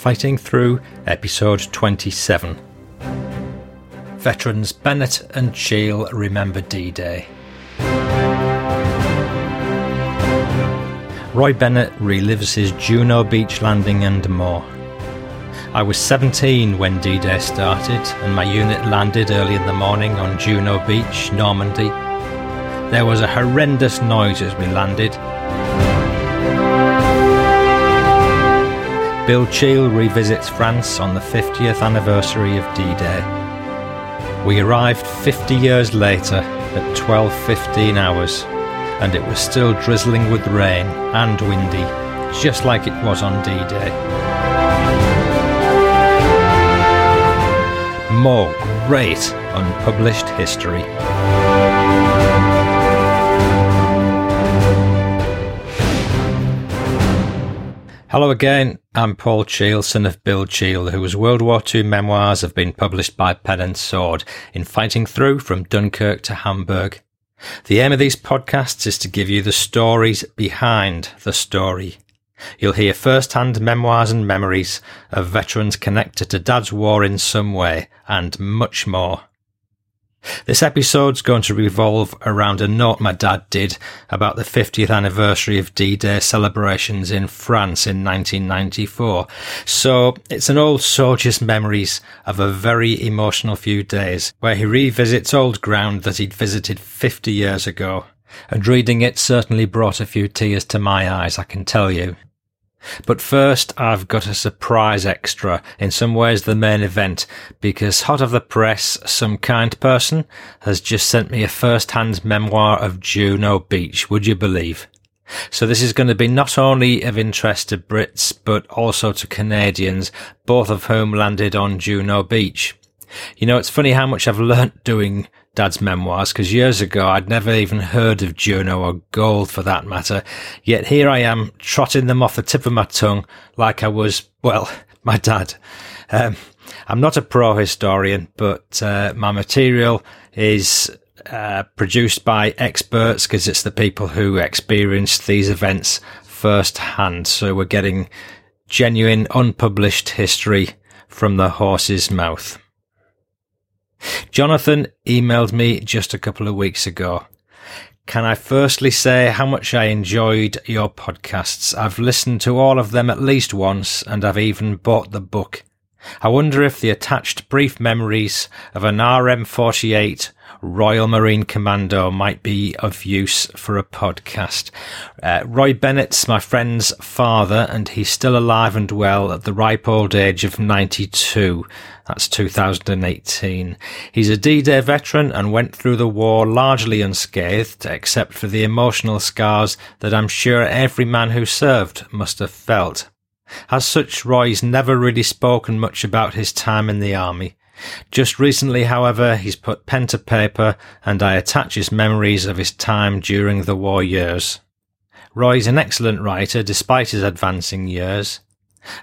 Fighting Through, episode 27. Veterans Bennett and Cheall remember D Day. Roy Bennett relives his Juno Beach landing and more. I was 17 when D Day started, and my unit landed early in the morning on Juno Beach, Normandy. There was a horrendous noise as we landed. Bill Cheall revisits France on the 50th anniversary of D Day. We arrived 50 years later at 12.15 hours, and it was still drizzling with rain and windy, just like it was on D Day. More great unpublished history. Hello again, I'm Paul Cheall, son of Bill Cheall, whose World War II memoirs have been published by Pen and Sword in Fighting Through from Dunkirk to Hamburg. The aim of these podcasts is to give you the stories behind the story. You'll hear first-hand memoirs and memories of veterans connected to Dad's war in some way, and much more. This episode's going to revolve around a note my dad did about the 50th anniversary of D-Day celebrations in France in 1994. So it's an old soldier's memories of a very emotional few days where he revisits old ground that he'd visited 50 years ago. And reading it certainly brought a few tears to my eyes, I can tell you. But first, I've got a surprise extra, in some ways the main event, because hot of the press, some kind person has just sent me a first-hand memoir of Juno Beach, would you believe? So this is going to be not only of interest to Brits, but also to Canadians, both of whom landed on Juno Beach. You know, it's funny how much I've learnt doing Dad's memoirs because years ago I'd never even heard of Juno or gold for that matter. Yet here I am trotting them off the tip of my tongue like I was, well, my dad. Um, I'm not a pro historian, but uh, my material is uh, produced by experts because it's the people who experienced these events firsthand. So we're getting genuine, unpublished history from the horse's mouth. Jonathan emailed me just a couple of weeks ago. Can I firstly say how much I enjoyed your podcasts? I've listened to all of them at least once and I've even bought the book. I wonder if the attached brief memories of an RM48 Royal Marine Commando might be of use for a podcast. Uh, Roy Bennett's my friend's father, and he's still alive and well at the ripe old age of 92. That's 2018. He's a D-Day veteran and went through the war largely unscathed, except for the emotional scars that I'm sure every man who served must have felt. As such, Roy's never really spoken much about his time in the army. Just recently, however, he's put pen to paper and I attach his memories of his time during the war years. Roy's an excellent writer despite his advancing years.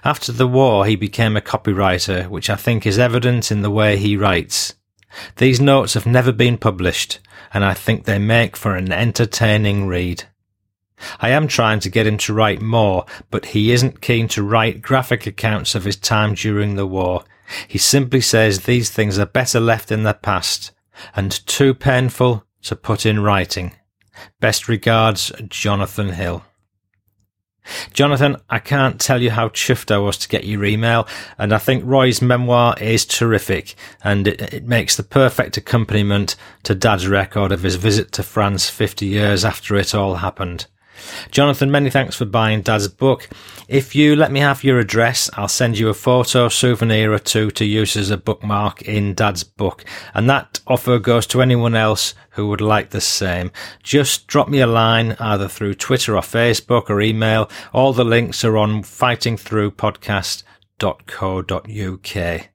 After the war, he became a copywriter, which I think is evident in the way he writes. These notes have never been published, and I think they make for an entertaining read. I am trying to get him to write more, but he isn't keen to write graphic accounts of his time during the war. He simply says these things are better left in the past and too painful to put in writing. Best regards, Jonathan Hill. Jonathan, I can't tell you how chuffed I was to get your email, and I think Roy's memoir is terrific, and it, it, makes the perfect accompaniment to Dad's record of his visit to France 50 years after it all happened. Jonathan, many thanks for buying Dad's book. If you let me have your address, I'll send you a photo, souvenir or two to use as a bookmark in Dad's book. And that offer goes to anyone else who would like the same. Just drop me a line either through Twitter or Facebook or email. All the links are on fightingthroughpodcast.co.uk.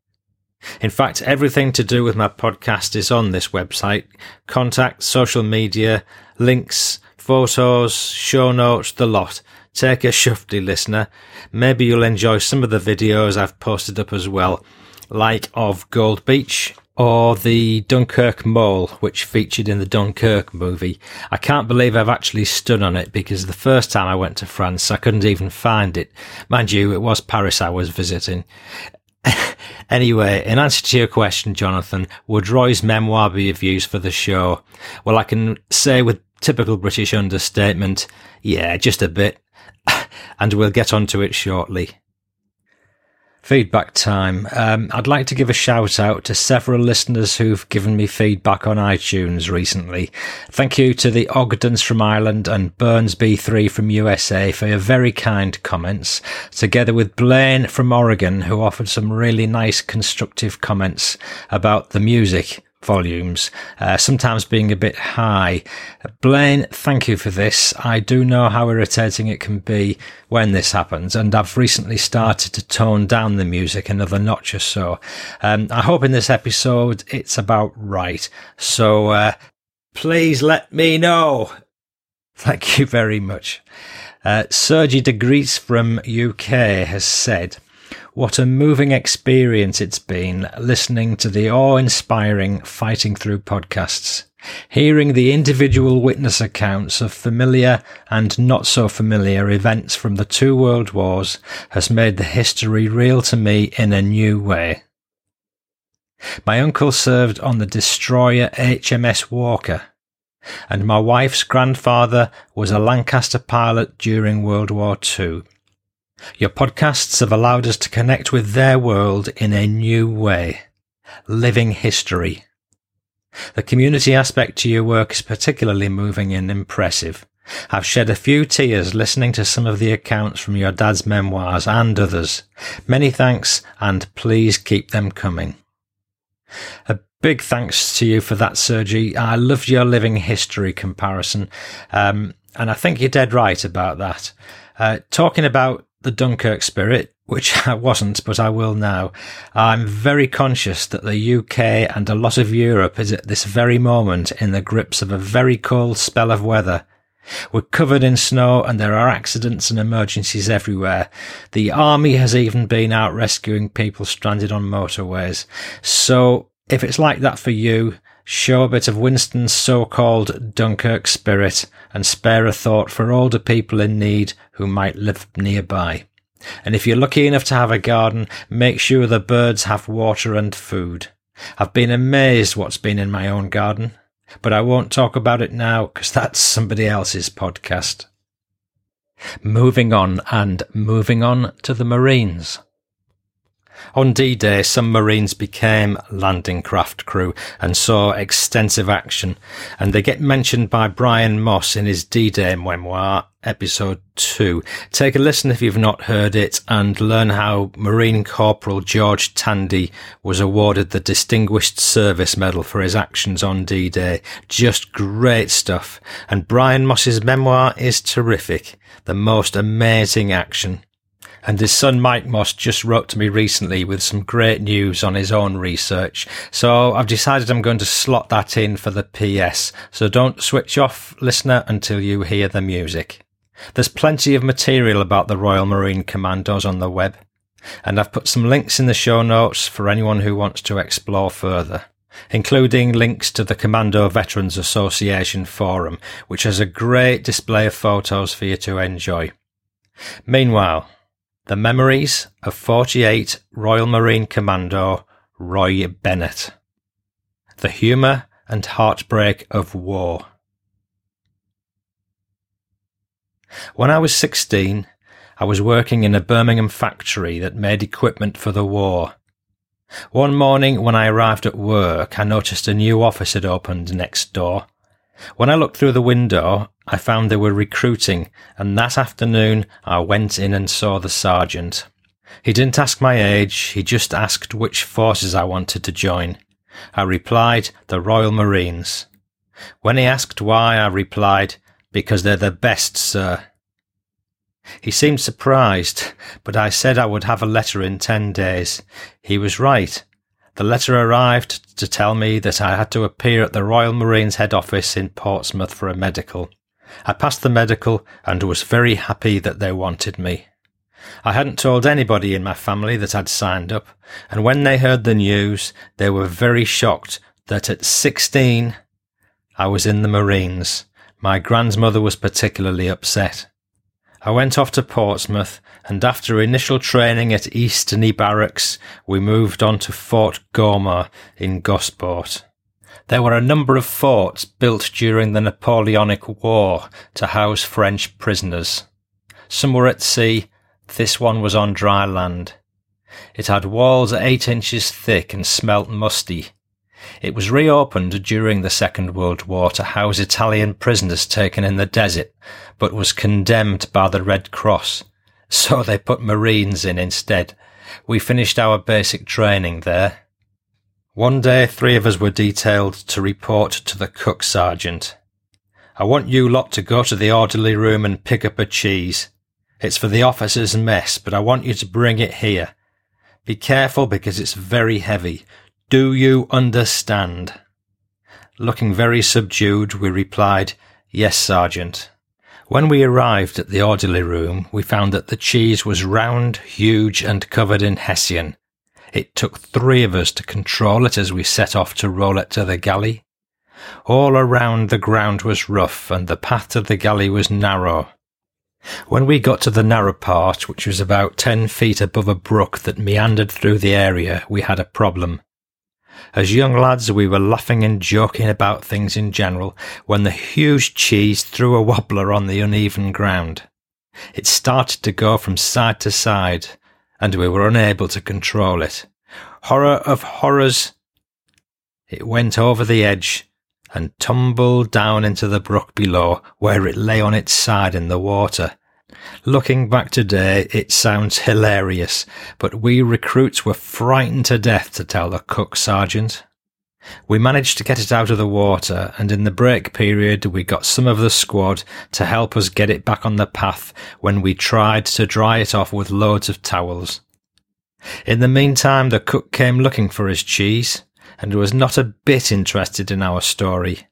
In fact, everything to do with my podcast is on this website. Contact, social media, links, photos, show notes, the lot. Take a shifty listener. Maybe you'll enjoy some of the videos I've posted up as well, like of Gold Beach, or the Dunkirk Mole, which featured in the Dunkirk movie. I can't believe I've actually stood on it because the first time I went to France, I couldn't even find it. Mind you, it was Paris I was visiting. anyway, in answer to your question, Jonathan, would Roy's memoir be of use for the show? Well, I can say with typical British understatement, yeah, just a bit. and we'll get onto it shortly. Feedback time. Um, I'd like to give a shout out to several listeners who've given me feedback on iTunes recently. Thank you to the Ogdens from Ireland and Burns B3 from USA for your very kind comments, together with Blaine from Oregon who offered some really nice constructive comments about the music volumes, uh, sometimes being a bit high. Blaine, thank you for this. I do know how irritating it can be when this happens, and I've recently started to tone down the music another notch or so. Um, I hope in this episode it's about right. So, uh, please let me know. Thank you very much. Uh, Sergi de Gries from UK has said, what a moving experience it's been listening to the awe inspiring Fighting Through podcasts. Hearing the individual witness accounts of familiar and not so familiar events from the two world wars has made the history real to me in a new way. My uncle served on the destroyer HMS Walker, and my wife's grandfather was a Lancaster pilot during World War II. Your podcasts have allowed us to connect with their world in a new way. Living history. The community aspect to your work is particularly moving and impressive. I've shed a few tears listening to some of the accounts from your dad's memoirs and others. Many thanks and please keep them coming. A big thanks to you for that, Sergi. I loved your living history comparison. Um, and I think you're dead right about that. Uh, talking about the Dunkirk spirit, which I wasn't, but I will now. I'm very conscious that the UK and a lot of Europe is at this very moment in the grips of a very cold spell of weather. We're covered in snow and there are accidents and emergencies everywhere. The army has even been out rescuing people stranded on motorways. So if it's like that for you, show a bit of Winston's so-called Dunkirk spirit and spare a thought for older people in need who might live nearby. And if you're lucky enough to have a garden, make sure the birds have water and food. I've been amazed what's been in my own garden, but I won't talk about it now because that's somebody else's podcast. Moving on and moving on to the Marines. On D-Day, some Marines became landing craft crew and saw extensive action, and they get mentioned by Brian Moss in his D-Day memoir, episode 2. Take a listen if you've not heard it and learn how Marine Corporal George Tandy was awarded the Distinguished Service Medal for his actions on D-Day. Just great stuff. And Brian Moss's memoir is terrific. The most amazing action. And his son Mike Moss just wrote to me recently with some great news on his own research. So I've decided I'm going to slot that in for the PS. So don't switch off, listener, until you hear the music. There's plenty of material about the Royal Marine Commandos on the web. And I've put some links in the show notes for anyone who wants to explore further including links to the Commando Veterans Association forum, which has a great display of photos for you to enjoy. Meanwhile, the Memories of 48 Royal Marine Commando Roy Bennett. The Humour and Heartbreak of War. When I was 16, I was working in a Birmingham factory that made equipment for the war. One morning when I arrived at work, I noticed a new office had opened next door. When I looked through the window, I found they were recruiting, and that afternoon I went in and saw the sergeant. He didn't ask my age, he just asked which forces I wanted to join. I replied, the Royal Marines. When he asked why, I replied, because they're the best, sir. He seemed surprised, but I said I would have a letter in ten days. He was right. The letter arrived to tell me that I had to appear at the Royal Marines head office in Portsmouth for a medical. I passed the medical and was very happy that they wanted me. I hadn't told anybody in my family that I'd signed up, and when they heard the news, they were very shocked that at 16 I was in the Marines. My grandmother was particularly upset. I went off to Portsmouth, and after initial training at Eastney Barracks, we moved on to Fort Gomer in Gosport. There were a number of forts built during the Napoleonic War to house French prisoners. Some were at sea, this one was on dry land. It had walls eight inches thick and smelt musty. It was reopened during the Second World War to house Italian prisoners taken in the desert, but was condemned by the Red Cross, so they put Marines in instead. We finished our basic training there. One day, three of us were detailed to report to the cook sergeant. I want you lot to go to the orderly room and pick up a cheese. It's for the officers' mess, but I want you to bring it here. Be careful because it's very heavy. Do you understand? Looking very subdued, we replied, Yes, Sergeant. When we arrived at the orderly room, we found that the cheese was round, huge, and covered in hessian. It took three of us to control it as we set off to roll it to the galley. All around the ground was rough and the path to the galley was narrow. When we got to the narrow part, which was about ten feet above a brook that meandered through the area, we had a problem. As young lads, we were laughing and joking about things in general when the huge cheese threw a wobbler on the uneven ground. It started to go from side to side, and we were unable to control it. Horror of horrors! It went over the edge and tumbled down into the brook below, where it lay on its side in the water. Looking back today, it sounds hilarious, but we recruits were frightened to death to tell the cook sergeant. We managed to get it out of the water, and in the break period, we got some of the squad to help us get it back on the path when we tried to dry it off with loads of towels. In the meantime, the cook came looking for his cheese and was not a bit interested in our story.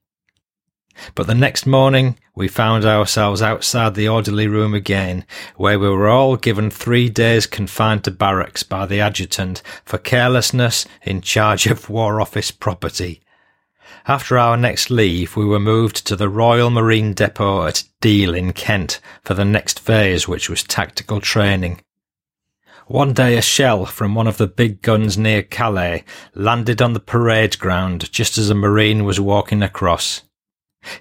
But the next morning, we found ourselves outside the orderly room again, where we were all given three days confined to barracks by the adjutant for carelessness in charge of War Office property. After our next leave, we were moved to the Royal Marine Depot at Deal in Kent for the next phase, which was tactical training. One day a shell from one of the big guns near Calais landed on the parade ground just as a Marine was walking across.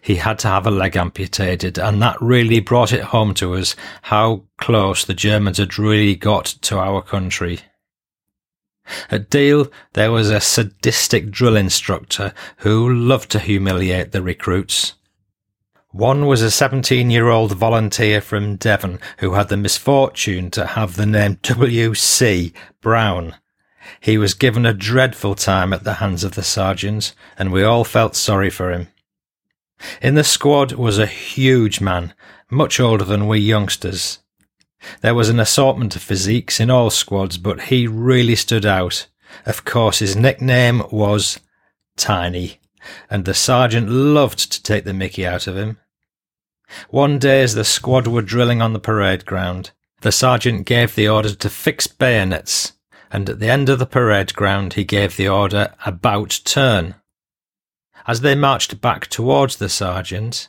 He had to have a leg amputated, and that really brought it home to us how close the Germans had really got to our country. At Deal, there was a sadistic drill instructor who loved to humiliate the recruits. One was a 17 year old volunteer from Devon who had the misfortune to have the name W.C. Brown. He was given a dreadful time at the hands of the sergeants, and we all felt sorry for him. In the squad was a huge man, much older than we youngsters. There was an assortment of physiques in all squads, but he really stood out. Of course, his nickname was Tiny, and the sergeant loved to take the mickey out of him. One day, as the squad were drilling on the parade ground, the sergeant gave the order to fix bayonets, and at the end of the parade ground, he gave the order about turn. As they marched back towards the sergeant,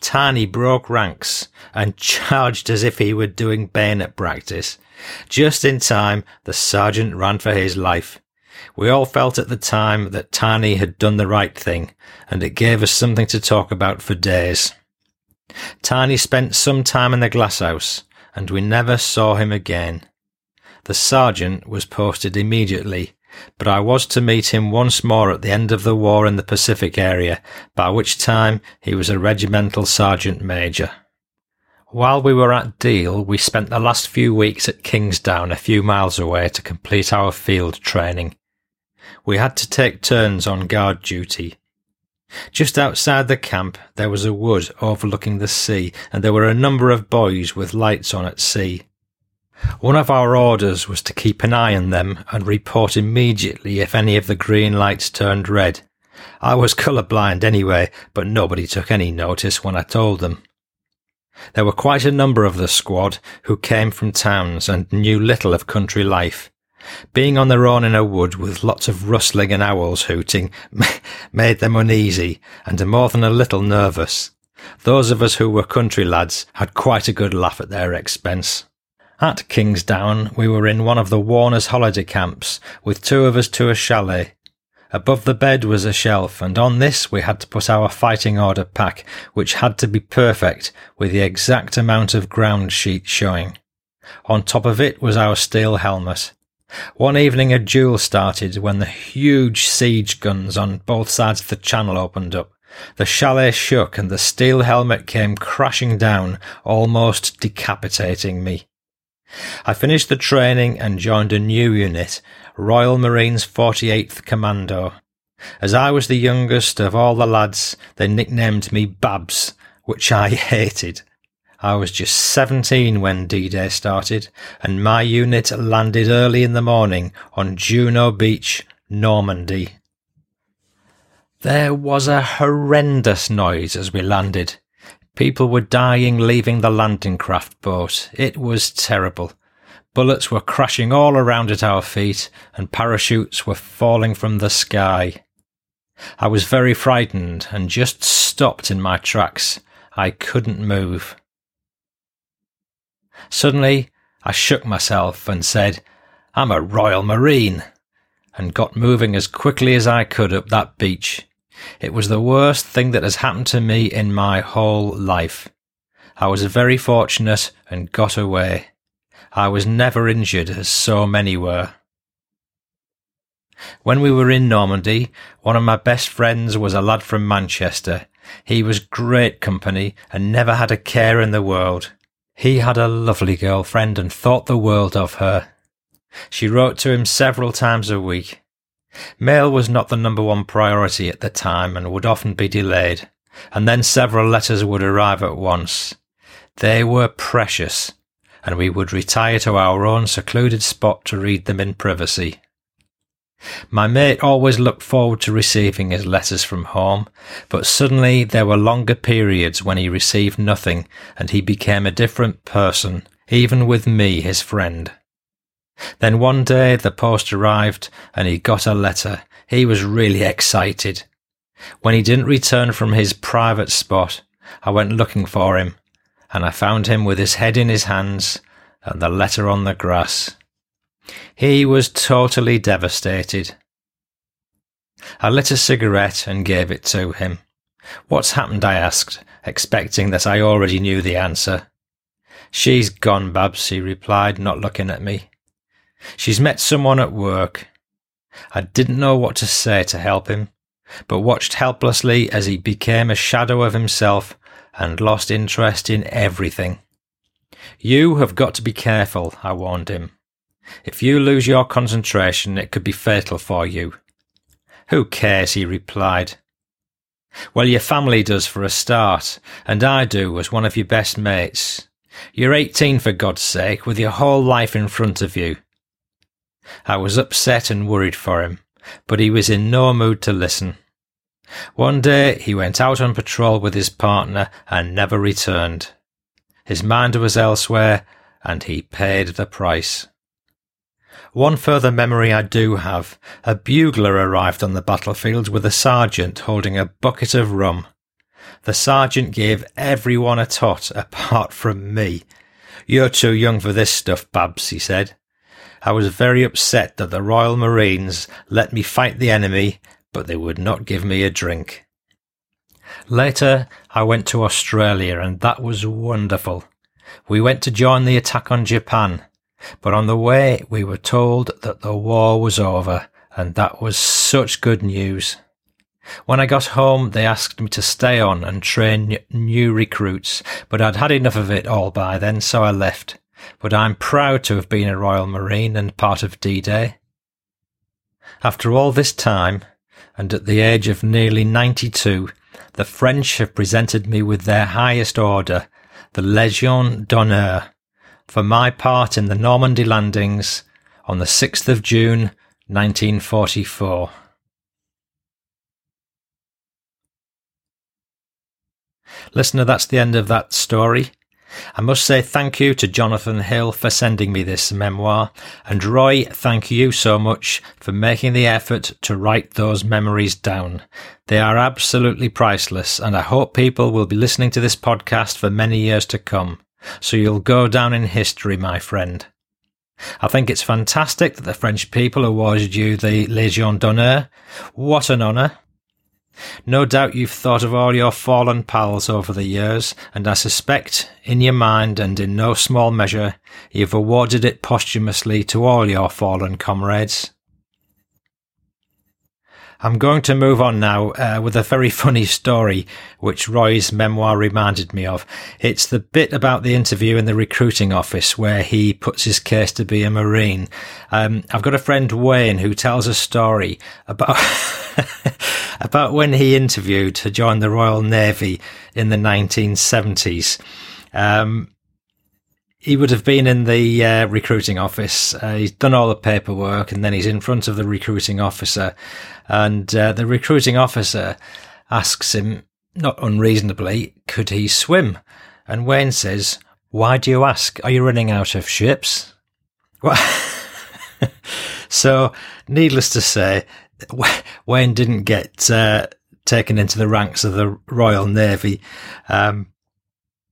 Tiny broke ranks and charged as if he were doing bayonet practice. Just in time, the sergeant ran for his life. We all felt at the time that Tiny had done the right thing, and it gave us something to talk about for days. Tiny spent some time in the glasshouse, and we never saw him again. The sergeant was posted immediately but I was to meet him once more at the end of the war in the Pacific area, by which time he was a regimental sergeant major. While we were at Deal, we spent the last few weeks at Kingsdown, a few miles away, to complete our field training. We had to take turns on guard duty. Just outside the camp, there was a wood overlooking the sea, and there were a number of buoys with lights on at sea. One of our orders was to keep an eye on them and report immediately if any of the green lights turned red. I was colour blind anyway, but nobody took any notice when I told them. There were quite a number of the squad who came from towns and knew little of country life. Being on their own in a wood with lots of rustling and owls hooting made them uneasy and more than a little nervous. Those of us who were country lads had quite a good laugh at their expense. At Kingsdown, we were in one of the Warners holiday camps, with two of us to a chalet. Above the bed was a shelf, and on this we had to put our fighting order pack, which had to be perfect, with the exact amount of ground sheet showing. On top of it was our steel helmet. One evening a duel started when the huge siege guns on both sides of the channel opened up. The chalet shook and the steel helmet came crashing down, almost decapitating me. I finished the training and joined a new unit, Royal Marines 48th Commando. As I was the youngest of all the lads, they nicknamed me Babs, which I hated. I was just 17 when D-Day started, and my unit landed early in the morning on Juno Beach, Normandy. There was a horrendous noise as we landed. People were dying leaving the landing craft boat. It was terrible. Bullets were crashing all around at our feet, and parachutes were falling from the sky. I was very frightened and just stopped in my tracks. I couldn't move. Suddenly, I shook myself and said, I'm a Royal Marine, and got moving as quickly as I could up that beach. It was the worst thing that has happened to me in my whole life. I was very fortunate and got away. I was never injured as so many were. When we were in Normandy, one of my best friends was a lad from Manchester. He was great company and never had a care in the world. He had a lovely girlfriend and thought the world of her. She wrote to him several times a week. Mail was not the number one priority at the time and would often be delayed, and then several letters would arrive at once. They were precious, and we would retire to our own secluded spot to read them in privacy. My mate always looked forward to receiving his letters from home, but suddenly there were longer periods when he received nothing and he became a different person, even with me, his friend. Then one day the post arrived and he got a letter. He was really excited. When he didn't return from his private spot, I went looking for him and I found him with his head in his hands and the letter on the grass. He was totally devastated. I lit a cigarette and gave it to him. What's happened? I asked, expecting that I already knew the answer. She's gone, Babs, he replied, not looking at me. She's met someone at work. I didn't know what to say to help him, but watched helplessly as he became a shadow of himself and lost interest in everything. You have got to be careful, I warned him. If you lose your concentration, it could be fatal for you. Who cares? he replied. Well, your family does for a start, and I do as one of your best mates. You're 18 for God's sake, with your whole life in front of you. I was upset and worried for him, but he was in no mood to listen. One day he went out on patrol with his partner and never returned. His mind was elsewhere, and he paid the price. One further memory I do have. A bugler arrived on the battlefield with a sergeant holding a bucket of rum. The sergeant gave everyone a tot apart from me. You're too young for this stuff, Babs, he said. I was very upset that the Royal Marines let me fight the enemy, but they would not give me a drink. Later, I went to Australia and that was wonderful. We went to join the attack on Japan. But on the way, we were told that the war was over, and that was such good news. When I got home, they asked me to stay on and train new recruits, but I'd had enough of it all by then, so I left. But I'm proud to have been a Royal Marine and part of D-Day. After all this time, and at the age of nearly 92, the French have presented me with their highest order, the Légion d'honneur, for my part in the Normandy landings on the 6th of June 1944. Listener, that's the end of that story. I must say thank you to Jonathan Hill for sending me this memoir, and Roy, thank you so much for making the effort to write those memories down. They are absolutely priceless, and I hope people will be listening to this podcast for many years to come. So you'll go down in history, my friend. I think it's fantastic that the French people awarded you the Légion d'honneur. What an honour. No doubt you've thought of all your fallen pals over the years, and I suspect, in your mind and in no small measure, you've awarded it posthumously to all your fallen comrades. I'm going to move on now uh, with a very funny story, which Roy's memoir reminded me of. It's the bit about the interview in the recruiting office where he puts his case to be a Marine. Um, I've got a friend, Wayne, who tells a story about, about when he interviewed to join the Royal Navy in the 1970s. Um, he would have been in the uh, recruiting office. Uh, he's done all the paperwork, and then he's in front of the recruiting officer, and uh, the recruiting officer asks him, not unreasonably, could he swim? And Wayne says, "Why do you ask? Are you running out of ships?" Well, so, needless to say, Wayne didn't get uh, taken into the ranks of the Royal Navy. Um,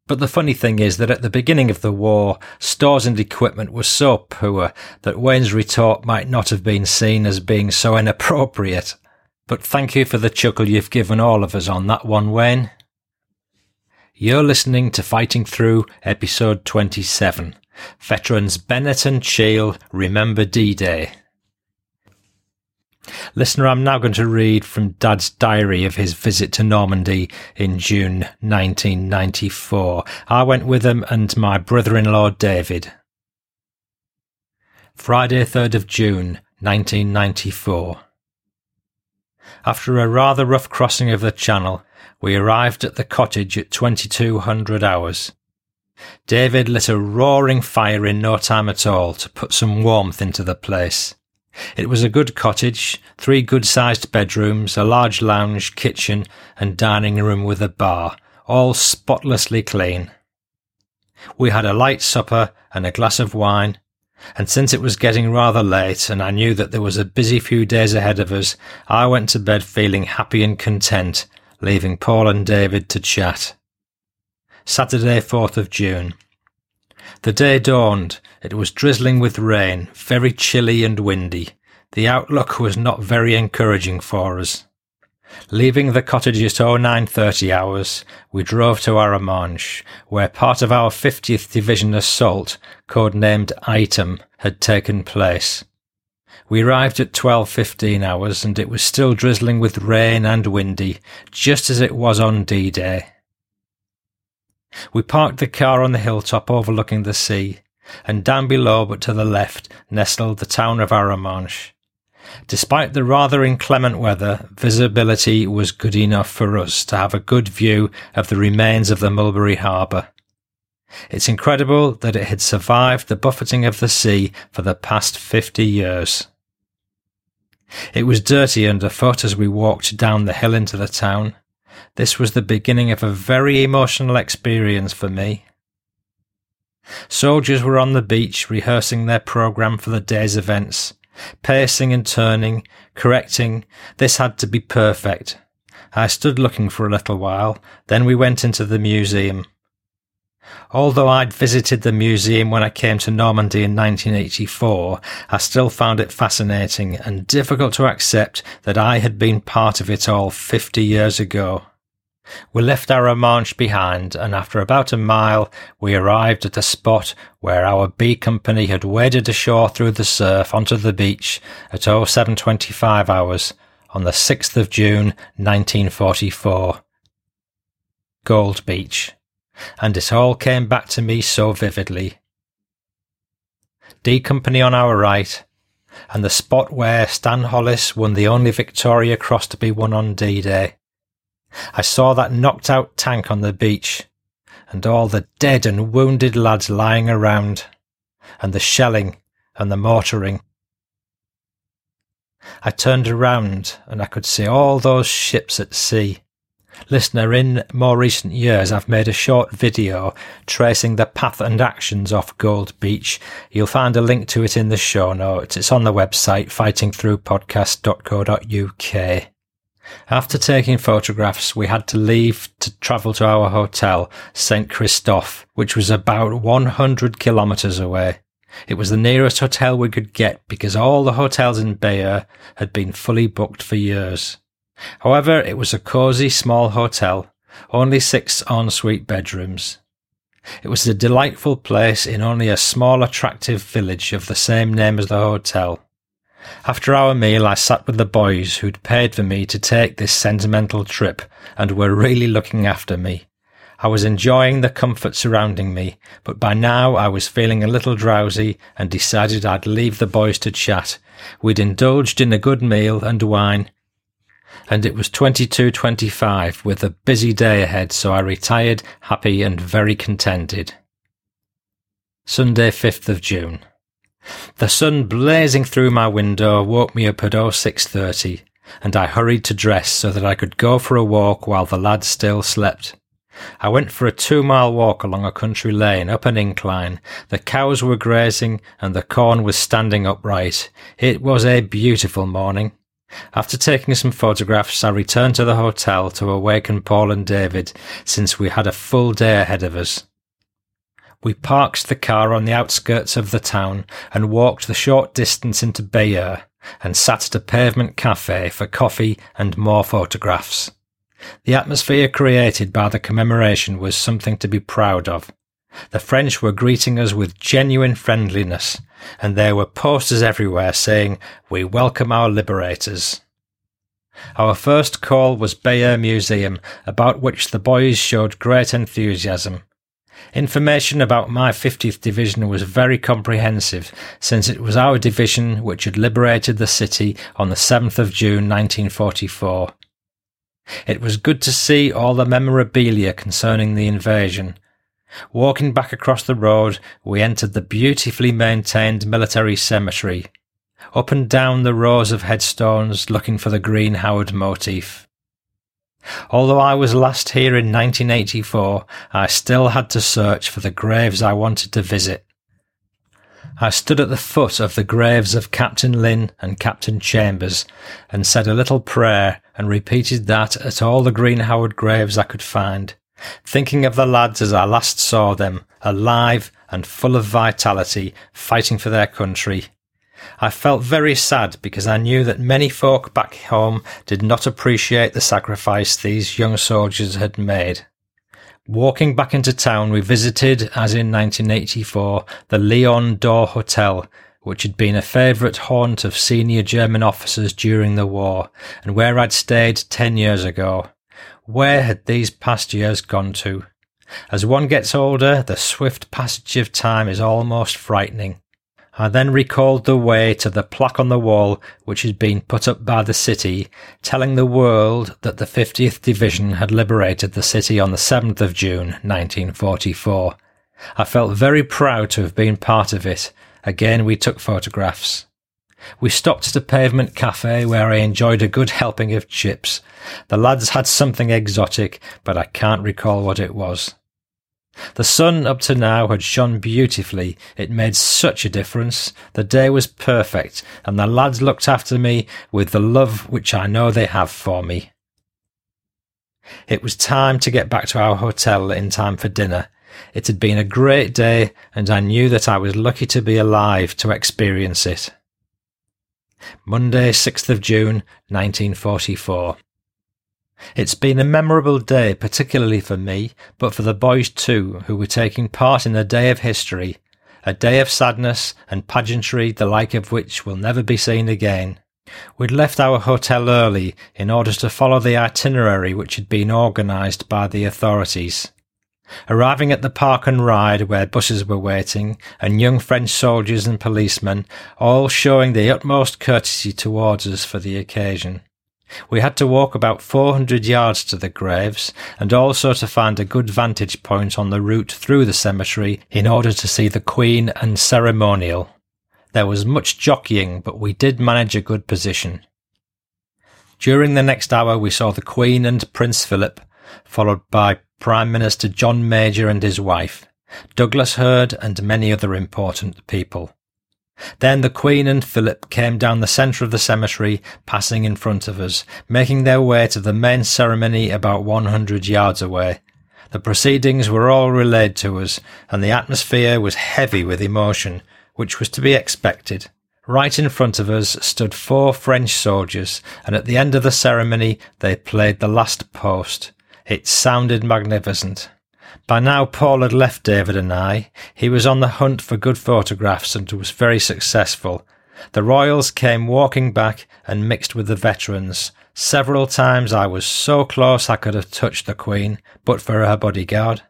but the funny thing is that at the beginning of the war, stores and equipment were so poor that Wayne's retort might not have been seen as being so inappropriate. But thank you for the chuckle you've given all of us on that one, Wayne. You're listening to Fighting Through, episode 27. Veterans Bennett and Cheall remember D-Day. Listener, I'm now going to read from Dad's diary of his visit to Normandy in June 1994. I went with him and my brother-in-law David. Friday, 3rd of June, 1994. After a rather rough crossing of the Channel, we arrived at the cottage at 2200 hours. David lit a roaring fire in no time at all to put some warmth into the place. It was a good cottage, three good sized bedrooms, a large lounge, kitchen, and dining room with a bar, all spotlessly clean. We had a light supper and a glass of wine, and since it was getting rather late and I knew that there was a busy few days ahead of us, I went to bed feeling happy and content, leaving Paul and David to chat. Saturday, 4th of June. The day dawned. It was drizzling with rain, very chilly and windy. The outlook was not very encouraging for us. Leaving the cottage at 0930 hours, we drove to Arromanches, where part of our 50th Division assault, codenamed Item, had taken place. We arrived at 12.15 hours and it was still drizzling with rain and windy, just as it was on D-Day. We parked the car on the hilltop overlooking the sea, and down below but to the left nestled the town of Arromanches. Despite the rather inclement weather, visibility was good enough for us to have a good view of the remains of the Mulberry Harbour. It's incredible that it had survived the buffeting of the sea for the past fifty years. It was dirty underfoot as we walked down the hill into the town. This was the beginning of a very emotional experience for me. Soldiers were on the beach rehearsing their programme for the day's events, pacing and turning, correcting. This had to be perfect. I stood looking for a little while, then we went into the museum. Although I'd visited the museum when I came to Normandy in 1984, I still found it fascinating and difficult to accept that I had been part of it all 50 years ago. We left Arromanches behind, and after about a mile, we arrived at a spot where our B company had waded ashore through the surf onto the beach at 0725 hours on the 6th of June 1944. Gold Beach. And it all came back to me so vividly. D Company on our right, and the spot where Stan Hollis won the only Victoria Cross to be won on D-Day. I saw that knocked out tank on the beach, and all the dead and wounded lads lying around, and the shelling and the mortaring. I turned around and I could see all those ships at sea, Listener, in more recent years, I've made a short video tracing the path and actions off Gold Beach. You'll find a link to it in the show notes. It's on the website fightingthroughpodcast.co.uk. After taking photographs, we had to leave to travel to our hotel, St. Christophe, which was about 100 kilometres away. It was the nearest hotel we could get because all the hotels in Bayeux had been fully booked for years. However, it was a cosy small hotel, only six ensuite bedrooms. It was a delightful place in only a small attractive village of the same name as the hotel. After our meal, I sat with the boys who'd paid for me to take this sentimental trip and were really looking after me. I was enjoying the comfort surrounding me, but by now I was feeling a little drowsy and decided I'd leave the boys to chat. We'd indulged in a good meal and wine, and it was 22.25 with a busy day ahead, so I retired happy and very contented. Sunday, 5th of June. The sun blazing through my window woke me up at 0630, and I hurried to dress so that I could go for a walk while the lads still slept. I went for a two mile walk along a country lane up an incline. The cows were grazing and the corn was standing upright. It was a beautiful morning. After taking some photographs, I returned to the hotel to awaken Paul and David, since we had a full day ahead of us. We parked the car on the outskirts of the town and walked the short distance into Bayeux and sat at a pavement cafe for coffee and more photographs. The atmosphere created by the commemoration was something to be proud of. The French were greeting us with genuine friendliness, and there were posters everywhere saying, We welcome our liberators. Our first call was Bayeux Museum, about which the boys showed great enthusiasm. Information about my 50th Division was very comprehensive, since it was our division which had liberated the city on the 7th of June 1944. It was good to see all the memorabilia concerning the invasion, Walking back across the road, we entered the beautifully maintained military cemetery. Up and down the rows of headstones looking for the Green Howard motif. Although I was last here in 1984, I still had to search for the graves I wanted to visit. I stood at the foot of the graves of Captain Lynn and Captain Chambers and said a little prayer and repeated that at all the Green Howard graves I could find thinking of the lads as I last saw them, alive and full of vitality, fighting for their country. I felt very sad because I knew that many folk back home did not appreciate the sacrifice these young soldiers had made. Walking back into town, we visited, as in 1984, the Lion d'Or Hotel, which had been a favourite haunt of senior German officers during the war, and where I'd stayed ten years ago. Where had these past years gone to? As one gets older, the swift passage of time is almost frightening. I then recalled the way to the plaque on the wall which had been put up by the city, telling the world that the 50th Division had liberated the city on the 7th of June 1944. I felt very proud to have been part of it. Again, we took photographs. We stopped at a pavement cafe where I enjoyed a good helping of chips. The lads had something exotic, but I can't recall what it was. The sun up to now had shone beautifully. It made such a difference. The day was perfect, and the lads looked after me with the love which I know they have for me. It was time to get back to our hotel in time for dinner. It had been a great day, and I knew that I was lucky to be alive to experience it. Monday, 6th of June, 1944. It's been a memorable day, particularly for me, but for the boys too, who were taking part in a day of history, a day of sadness and pageantry the like of which will never be seen again. We'd left our hotel early in order to follow the itinerary which had been organised by the authorities. Arriving at the park and ride where buses were waiting, and young French soldiers and policemen, all showing the utmost courtesy towards us for the occasion. We had to walk about 400 yards to the graves, and also to find a good vantage point on the route through the cemetery in order to see the Queen and ceremonial. There was much jockeying, but we did manage a good position. During the next hour, we saw the Queen and Prince Philip, followed by Prime Minister John Major and his wife, Douglas Hurd, and many other important people. Then the Queen and Philip came down the centre of the cemetery, passing in front of us, making their way to the main ceremony about 100 yards away. The proceedings were all relayed to us, and the atmosphere was heavy with emotion, which was to be expected. Right in front of us stood four French soldiers, and at the end of the ceremony they played the last post. It sounded magnificent. By now, Paul had left David and I. He was on the hunt for good photographs and was very successful. The royals came walking back and mixed with the veterans. Several times I was so close I could have touched the Queen, but for her bodyguard.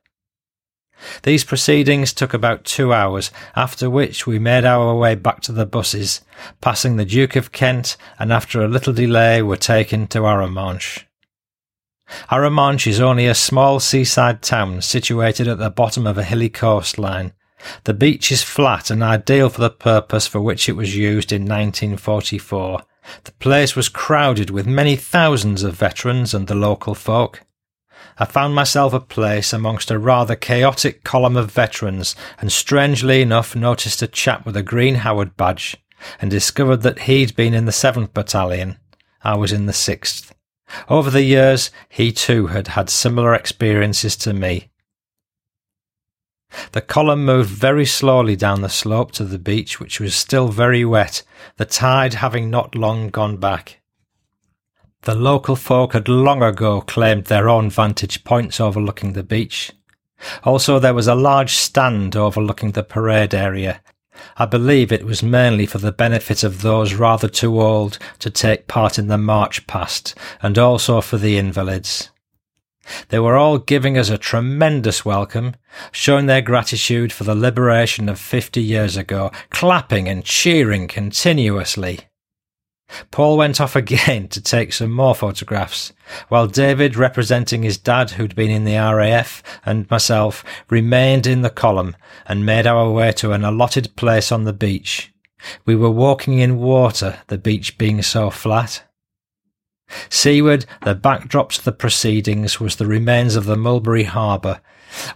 These proceedings took about two hours, after which we made our way back to the buses, passing the Duke of Kent, and after a little delay were taken to Arromanches. Arromanches is only a small seaside town situated at the bottom of a hilly coastline. The beach is flat and ideal for the purpose for which it was used in 1944. The place was crowded with many thousands of veterans and the local folk. I found myself a place amongst a rather chaotic column of veterans and strangely enough noticed a chap with a green Howard badge and discovered that he'd been in the 7th Battalion. I was in the 6th. Over the years, he too had had similar experiences to me. The column moved very slowly down the slope to the beach, which was still very wet, the tide having not long gone back. The local folk had long ago claimed their own vantage points overlooking the beach. Also, there was a large stand overlooking the parade area, I believe it was mainly for the benefit of those rather too old to take part in the march past, and also for the invalids. They were all giving us a tremendous welcome, showing their gratitude for the liberation of fifty years ago, clapping and cheering continuously. Paul went off again to take some more photographs, while David, representing his dad who'd been in the RAF, and myself, remained in the column and made our way to an allotted place on the beach. We were walking in water, the beach being so flat. Seaward, the backdrop to the proceedings was the remains of the Mulberry Harbour,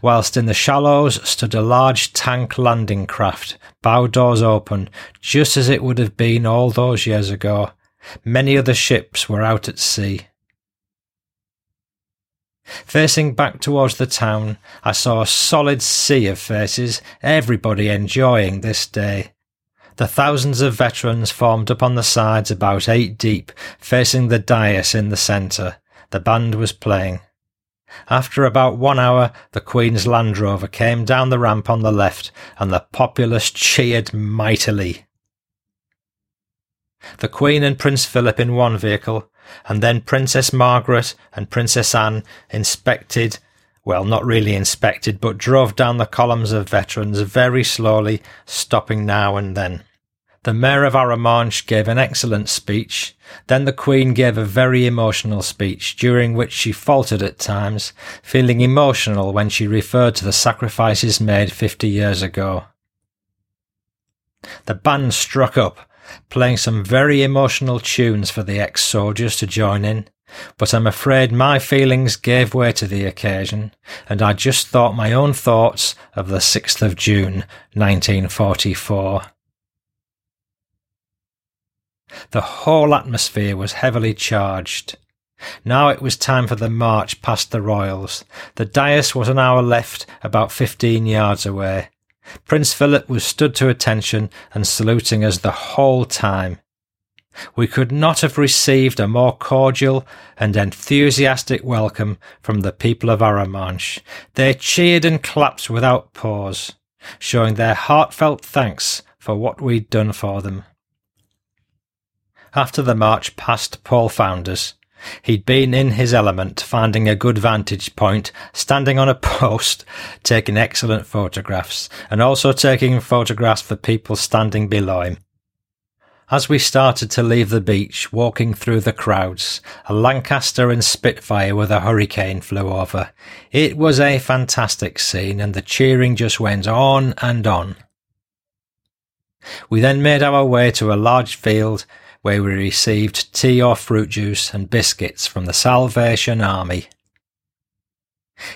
whilst in the shallows stood a large tank landing craft, bow doors open, just as it would have been all those years ago. Many other ships were out at sea. Facing back towards the town, I saw a solid sea of faces, everybody enjoying this day. The thousands of veterans formed up on the sides about eight deep, facing the dais in the centre. The band was playing. After about one hour, the Queen's Land Rover came down the ramp on the left, and the populace cheered mightily. The Queen and Prince Philip in one vehicle, and then Princess Margaret and Princess Anne inspected, well, not really inspected, but drove down the columns of veterans very slowly, stopping now and then. The Mayor of Arromanches gave an excellent speech. Then the Queen gave a very emotional speech, during which she faltered at times, feeling emotional when she referred to the sacrifices made fifty years ago. The band struck up, playing some very emotional tunes for the ex-soldiers to join in, but I'm afraid my feelings gave way to the occasion, and I just thought my own thoughts of the 6th of June, 1944. The whole atmosphere was heavily charged. Now it was time for the march past the royals. The dais was an hour left, about fifteen yards away. Prince Philip was stood to attention and saluting us the whole time. We could not have received a more cordial and enthusiastic welcome from the people of Arromanches. They cheered and clapped without pause, showing their heartfelt thanks for what we'd done for them. After the march past Paul Founders, he'd been in his element, finding a good vantage point, standing on a post, taking excellent photographs, and also taking photographs for people standing below him. As we started to leave the beach, walking through the crowds, a Lancaster and Spitfire with a hurricane flew over. It was a fantastic scene and the cheering just went on and on. We then made our way to a large field where we received tea or fruit juice and biscuits from the Salvation Army.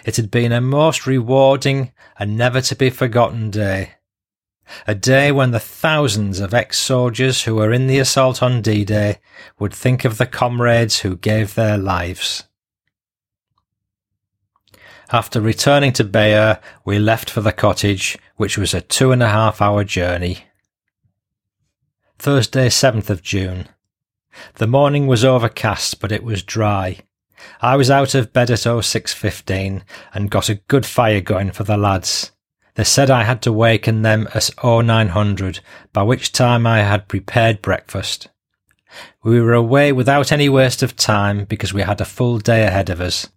It had been a most rewarding and never to be forgotten day. A day when the thousands of ex-soldiers who were in the assault on D-Day would think of the comrades who gave their lives. After returning to Bayeux, we left for the cottage, which was a two and a half hour journey. Thursday, 7th of June. The morning was overcast, but it was dry. I was out of bed at 0615 and got a good fire going for the lads. They said I had to waken them at 0900, by which time I had prepared breakfast. We were away without any waste of time because we had a full day ahead of us.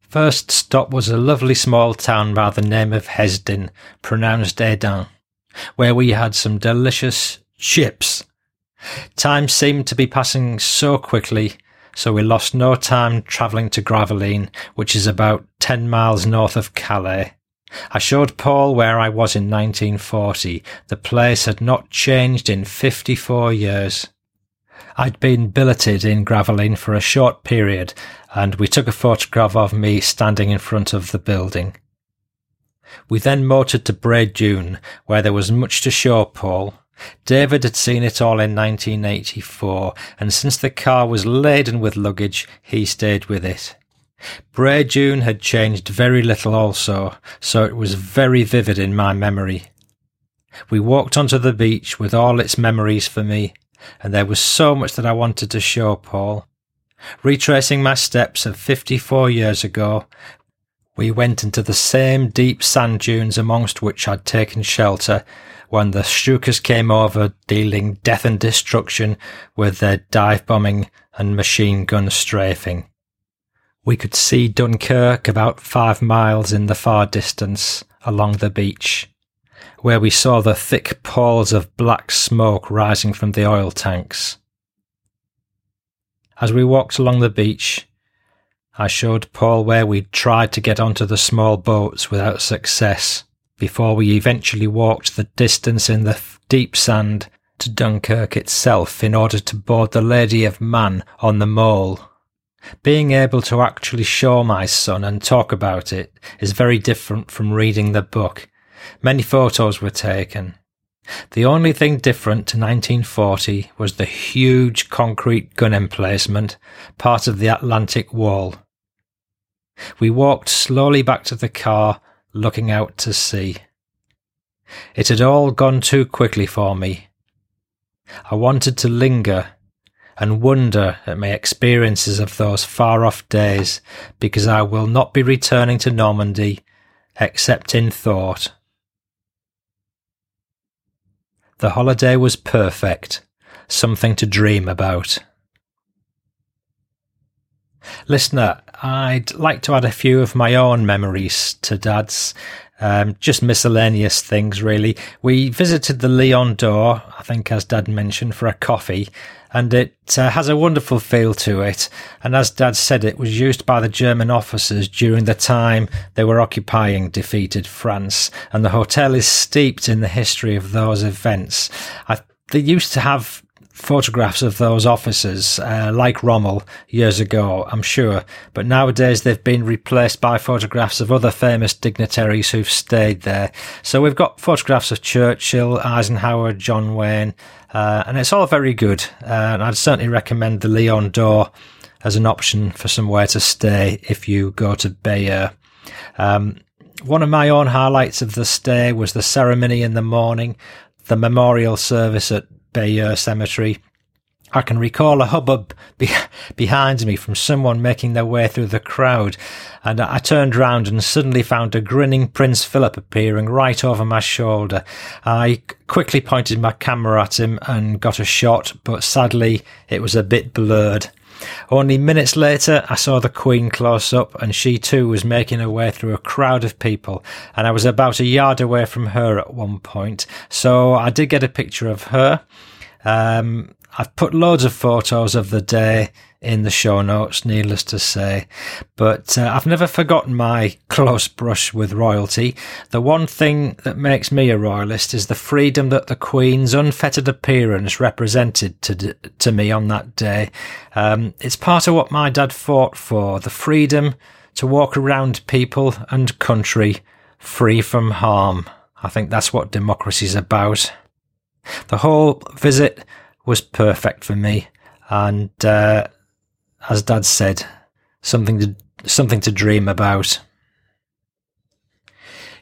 First stop was a lovely small town by the name of Hesdin, pronounced Edin, where we had some delicious Ships. Time seemed to be passing so quickly, so we lost no time travelling to Gravelines, which is about 10 miles north of Calais. I showed Paul where I was in 1940. The place had not changed in 54 years. I'd been billeted in Gravelines for a short period, and we took a photograph of me standing in front of the building. We then motored to Bray-Dunes, where there was much to show Paul, David had seen it all in 1984, and since the car was laden with luggage, he stayed with it. Bray-Dunes had changed very little also, so it was very vivid in my memory. We walked onto the beach with all its memories for me, and there was so much that I wanted to show Paul. Retracing my steps of 54 years ago, we went into the same deep sand dunes amongst which I'd taken shelter when the Stukas came over dealing death and destruction with their dive bombing and machine gun strafing. We could see Dunkirk about five miles in the far distance along the beach, where we saw the thick palls of black smoke rising from the oil tanks. As we walked along the beach, I showed Paul where we'd tried to get onto the small boats without success before we eventually walked the distance in the deep sand to Dunkirk itself in order to board the Lady of Mann on the mole. Being able to actually show my son and talk about it is very different from reading the book. Many photos were taken. The only thing different to 1940 was the huge concrete gun emplacement, part of the Atlantic Wall. We walked slowly back to the car looking out to sea. It had all gone too quickly for me. I wanted to linger and wonder at my experiences of those far off days because I will not be returning to Normandy except in thought. The holiday was perfect, something to dream about. Listener, I'd like to add a few of my own memories to Dad's. Um, just miscellaneous things, really. We visited the Lion d'Or, I think, as Dad mentioned, for a coffee, and it uh, has a wonderful feel to it. And as Dad said, it was used by the German officers during the time they were occupying defeated France, and the hotel is steeped in the history of those events. I, they used to have photographs of those officers, uh, like Rommel years ago, I'm sure, but nowadays they've been replaced by photographs of other famous dignitaries who've stayed there. So we've got photographs of Churchill, Eisenhower, John Wayne, uh, and it's all very good. Uh, and I'd certainly recommend the Lion d'Or as an option for somewhere to stay if you go to Bayeux. Um, one of my own highlights of the stay was the ceremony in the morning, the memorial service at Bayeux Cemetery. I can recall a hubbub be- behind me from someone making their way through the crowd, and I turned round and suddenly found a grinning Prince Philip appearing right over my shoulder. I quickly pointed my camera at him and got a shot, but sadly it was a bit blurred. Only minutes later, I saw the Queen close up, and she too was making her way through a crowd of people, and I was about a yard away from her at one point. So I did get a picture of her. Um, I've put loads of photos of the day in the show notes, needless to say. But uh, I've never forgotten my close brush with royalty. The one thing that makes me a royalist is the freedom that the Queen's unfettered appearance represented to to me on that day. Um, it's part of what my dad fought for: the freedom to walk around people and country free from harm. I think that's what democracy's about. The whole visit was perfect for me, and uh, as Dad said, something to something to dream about.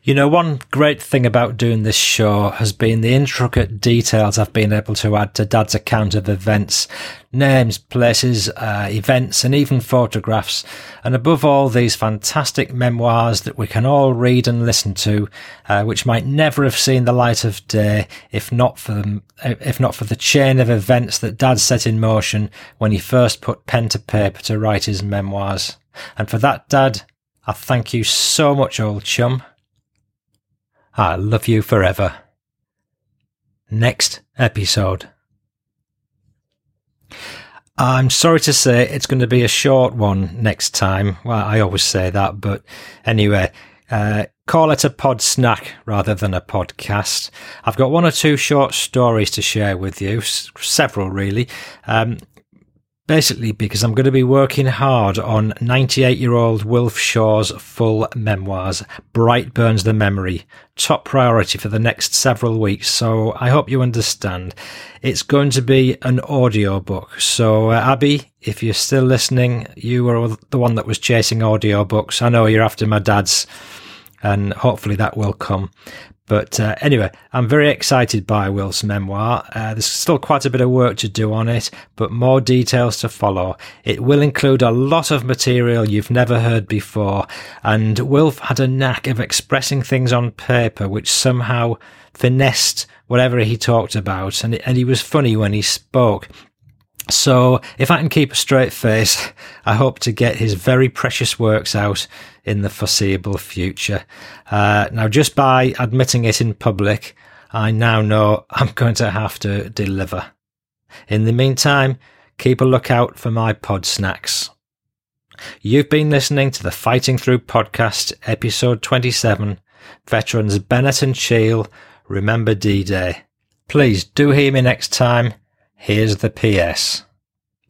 You know, one great thing about doing this show has been the intricate details I've been able to add to Dad's account of events, names, places, uh, events, and even photographs. And above all, these fantastic memoirs that we can all read and listen to, uh, which might never have seen the light of day if not for if not for the chain of events that Dad set in motion when he first put pen to paper to write his memoirs. And for that, Dad, I thank you so much, old chum. I love you forever. Next episode. I'm sorry to say it's going to be a short one next time. Well, I always say that, but anyway, uh, call it a pod snack rather than a podcast. I've got one or two short stories to share with you, several really. Um, Basically, because I'm going to be working hard on 98 year old Wilf Shaw's full memoirs, Bright Burns the Memory, top priority for the next several weeks. So I hope you understand. It's going to be an audio book. So, uh, Abby, if you're still listening, you were the one that was chasing audio books. I know you're after my dad's and hopefully that will come. But uh, anyway, I'm very excited by Wilf's memoir. Uh, there's still quite a bit of work to do on it, but more details to follow. It will include a lot of material you've never heard before, and Wilf had a knack of expressing things on paper which somehow finessed whatever he talked about, and, and he was funny when he spoke. So, if I can keep a straight face, I hope to get his very precious works out in the foreseeable future. Uh, now, just by admitting it in public, I now know I'm going to have to deliver. In the meantime, keep a lookout for my pod snacks. You've been listening to the Fighting Through podcast, episode 27, Veterans Bennett and Cheall, Remember D-Day. Please do hear me next time Here's the PS.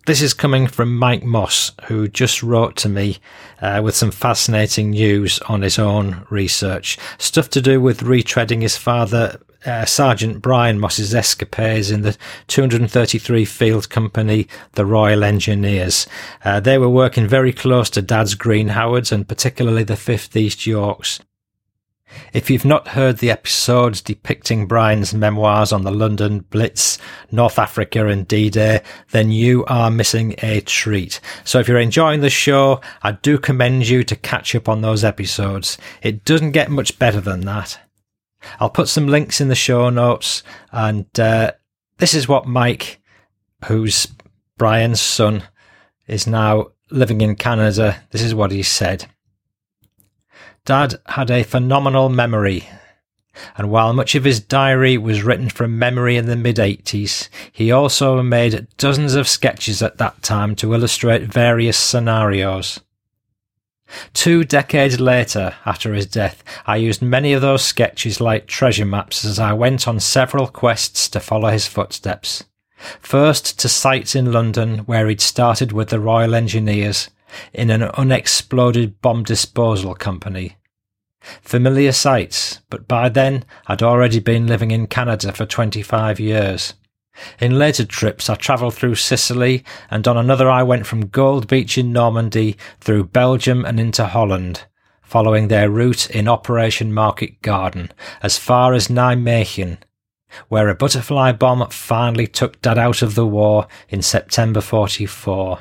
This is coming from Mike Moss, who just wrote to me uh, with some fascinating news on his own research. Stuff to do with retreading his father, uh, Sergeant Brian Moss's escapades in the 233 Field Company, the Royal Engineers. Uh, they were working very close to Dad's Green Howards and particularly the 5th East Yorks. If you've not heard the episodes depicting Brian's memoirs on the London Blitz, North Africa and D-Day, then you are missing a treat. So if you're enjoying the show, I do commend you to catch up on those episodes. It doesn't get much better than that. I'll put some links in the show notes and, uh, this is what Mike, who's Brian's son, is now living in Canada. This is what he said. Dad had a phenomenal memory, and while much of his diary was written from memory in the mid 80s, he also made dozens of sketches at that time to illustrate various scenarios. Two decades later, after his death, I used many of those sketches like treasure maps as I went on several quests to follow his footsteps. First to sites in London where he'd started with the Royal Engineers in an unexploded bomb disposal company, Familiar sights, but by then I'd already been living in Canada for 25 years. In later trips, I travelled through Sicily, and on another I went from Gold Beach in Normandy through Belgium and into Holland, following their route in Operation Market Garden as far as Nijmegen, where a butterfly bomb finally took Dad out of the war in September 44.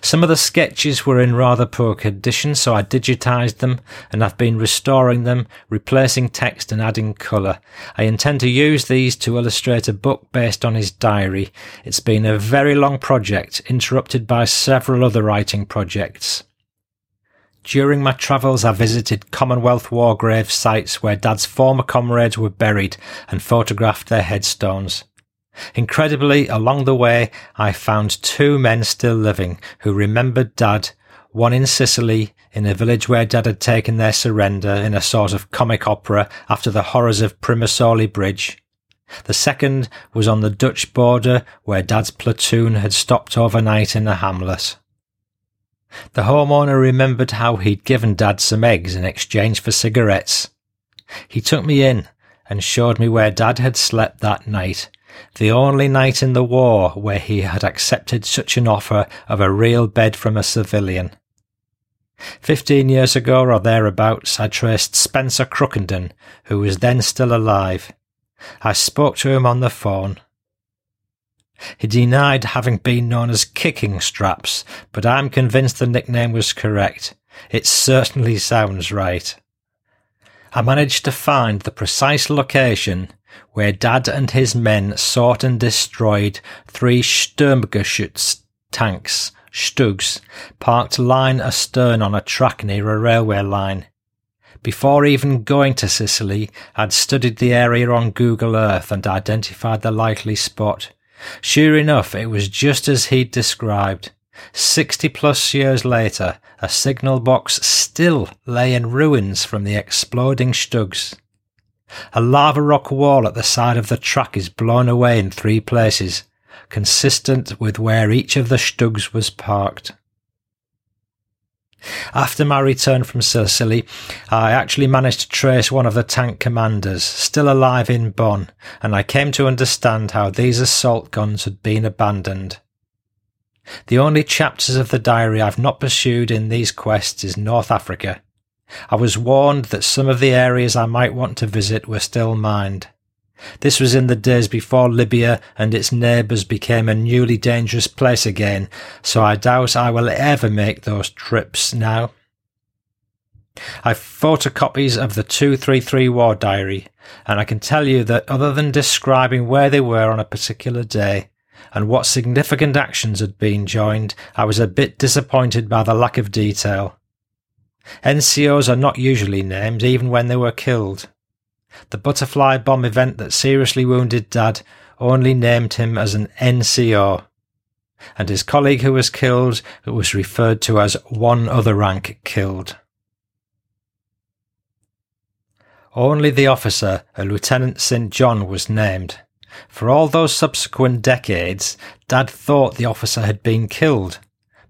Some of the sketches were in rather poor condition, so I digitized them and I've been restoring them, replacing text and adding colour. I intend to use these to illustrate a book based on his diary. It's been a very long project, interrupted by several other writing projects. During my travels, I visited Commonwealth war grave sites where Dad's former comrades were buried and photographed their headstones. Incredibly, along the way, I found two men still living who remembered Dad, one in Sicily, in a village where Dad had taken their surrender in a sort of comic opera after the horrors of Primosole Bridge. The second was on the Dutch border where Dad's platoon had stopped overnight in a hamlet. The homeowner remembered how he'd given Dad some eggs in exchange for cigarettes. He took me in and showed me where Dad had slept that night, the only night in the war where he had accepted such an offer of a real bed from a civilian. Fifteen years ago or thereabouts, I traced Spencer Crookenden, who was then still alive. I spoke to him on the phone. He denied having been known as Kicking Straps, but I'm convinced the nickname was correct. It certainly sounds right. I managed to find the precise location where Dad and his men sought and destroyed three Sturmgeschütz tanks, Stugs, parked line astern on a track near a railway line. Before even going to Sicily, I'd studied the area on Google Earth and identified the likely spot. Sure enough, it was just as he'd described. Sixty plus years later, a signal box still lay in ruins from the exploding Stugs. A lava rock wall at the side of the track is blown away in three places, consistent with where each of the Stugs was parked. After my return from Sicily, I actually managed to trace one of the tank commanders, still alive in Bonn, and I came to understand how these assault guns had been abandoned. The only chapters of the diary I've not pursued in these quests is North Africa. I was warned that some of the areas I might want to visit were still mined. This was in the days before Libya and its neighbours became a newly dangerous place again, so I doubt I will ever make those trips now. I've photocopies of the 233 War Diary, and I can tell you that other than describing where they were on a particular day and what significant actions had been joined, I was a bit disappointed by the lack of detail. NCOs are not usually named even when they were killed. The butterfly bomb event that seriously wounded Dad only named him as an NCO, and his colleague who was killed was referred to as one other rank killed. Only the officer, a Lieutenant St. John, was named. For all those subsequent decades, Dad thought the officer had been killed,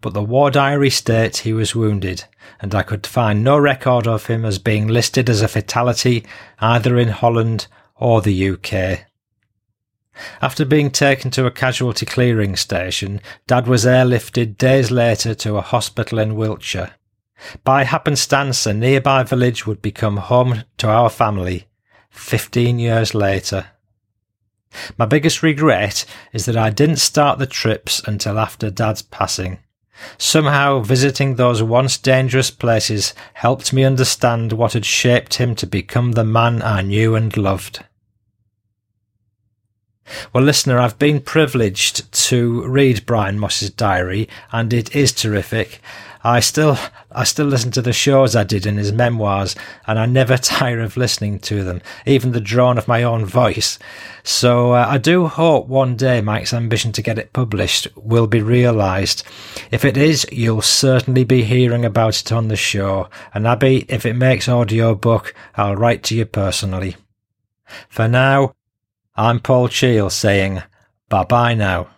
but the war diary states he was wounded, and I could find no record of him as being listed as a fatality either in Holland or the UK. After being taken to a casualty clearing station, Dad was airlifted days later to a hospital in Wiltshire. By happenstance, a nearby village would become home to our family 15 years later. My biggest regret is that I didn't start the trips until after Dad's passing. Somehow visiting those once dangerous places helped me understand what had shaped him to become the man I knew and loved. Well, listener, I've been privileged to read Brian Moss's diary, and it is terrific. I still, I still listen to the shows I did in his memoirs, and I never tire of listening to them, even the drone of my own voice. So uh, I do hope one day Mike's ambition to get it published will be realised. If it is, you'll certainly be hearing about it on the show. And Abby, if it makes audio book, I'll write to you personally. For now, I'm Paul Cheall saying bye bye now.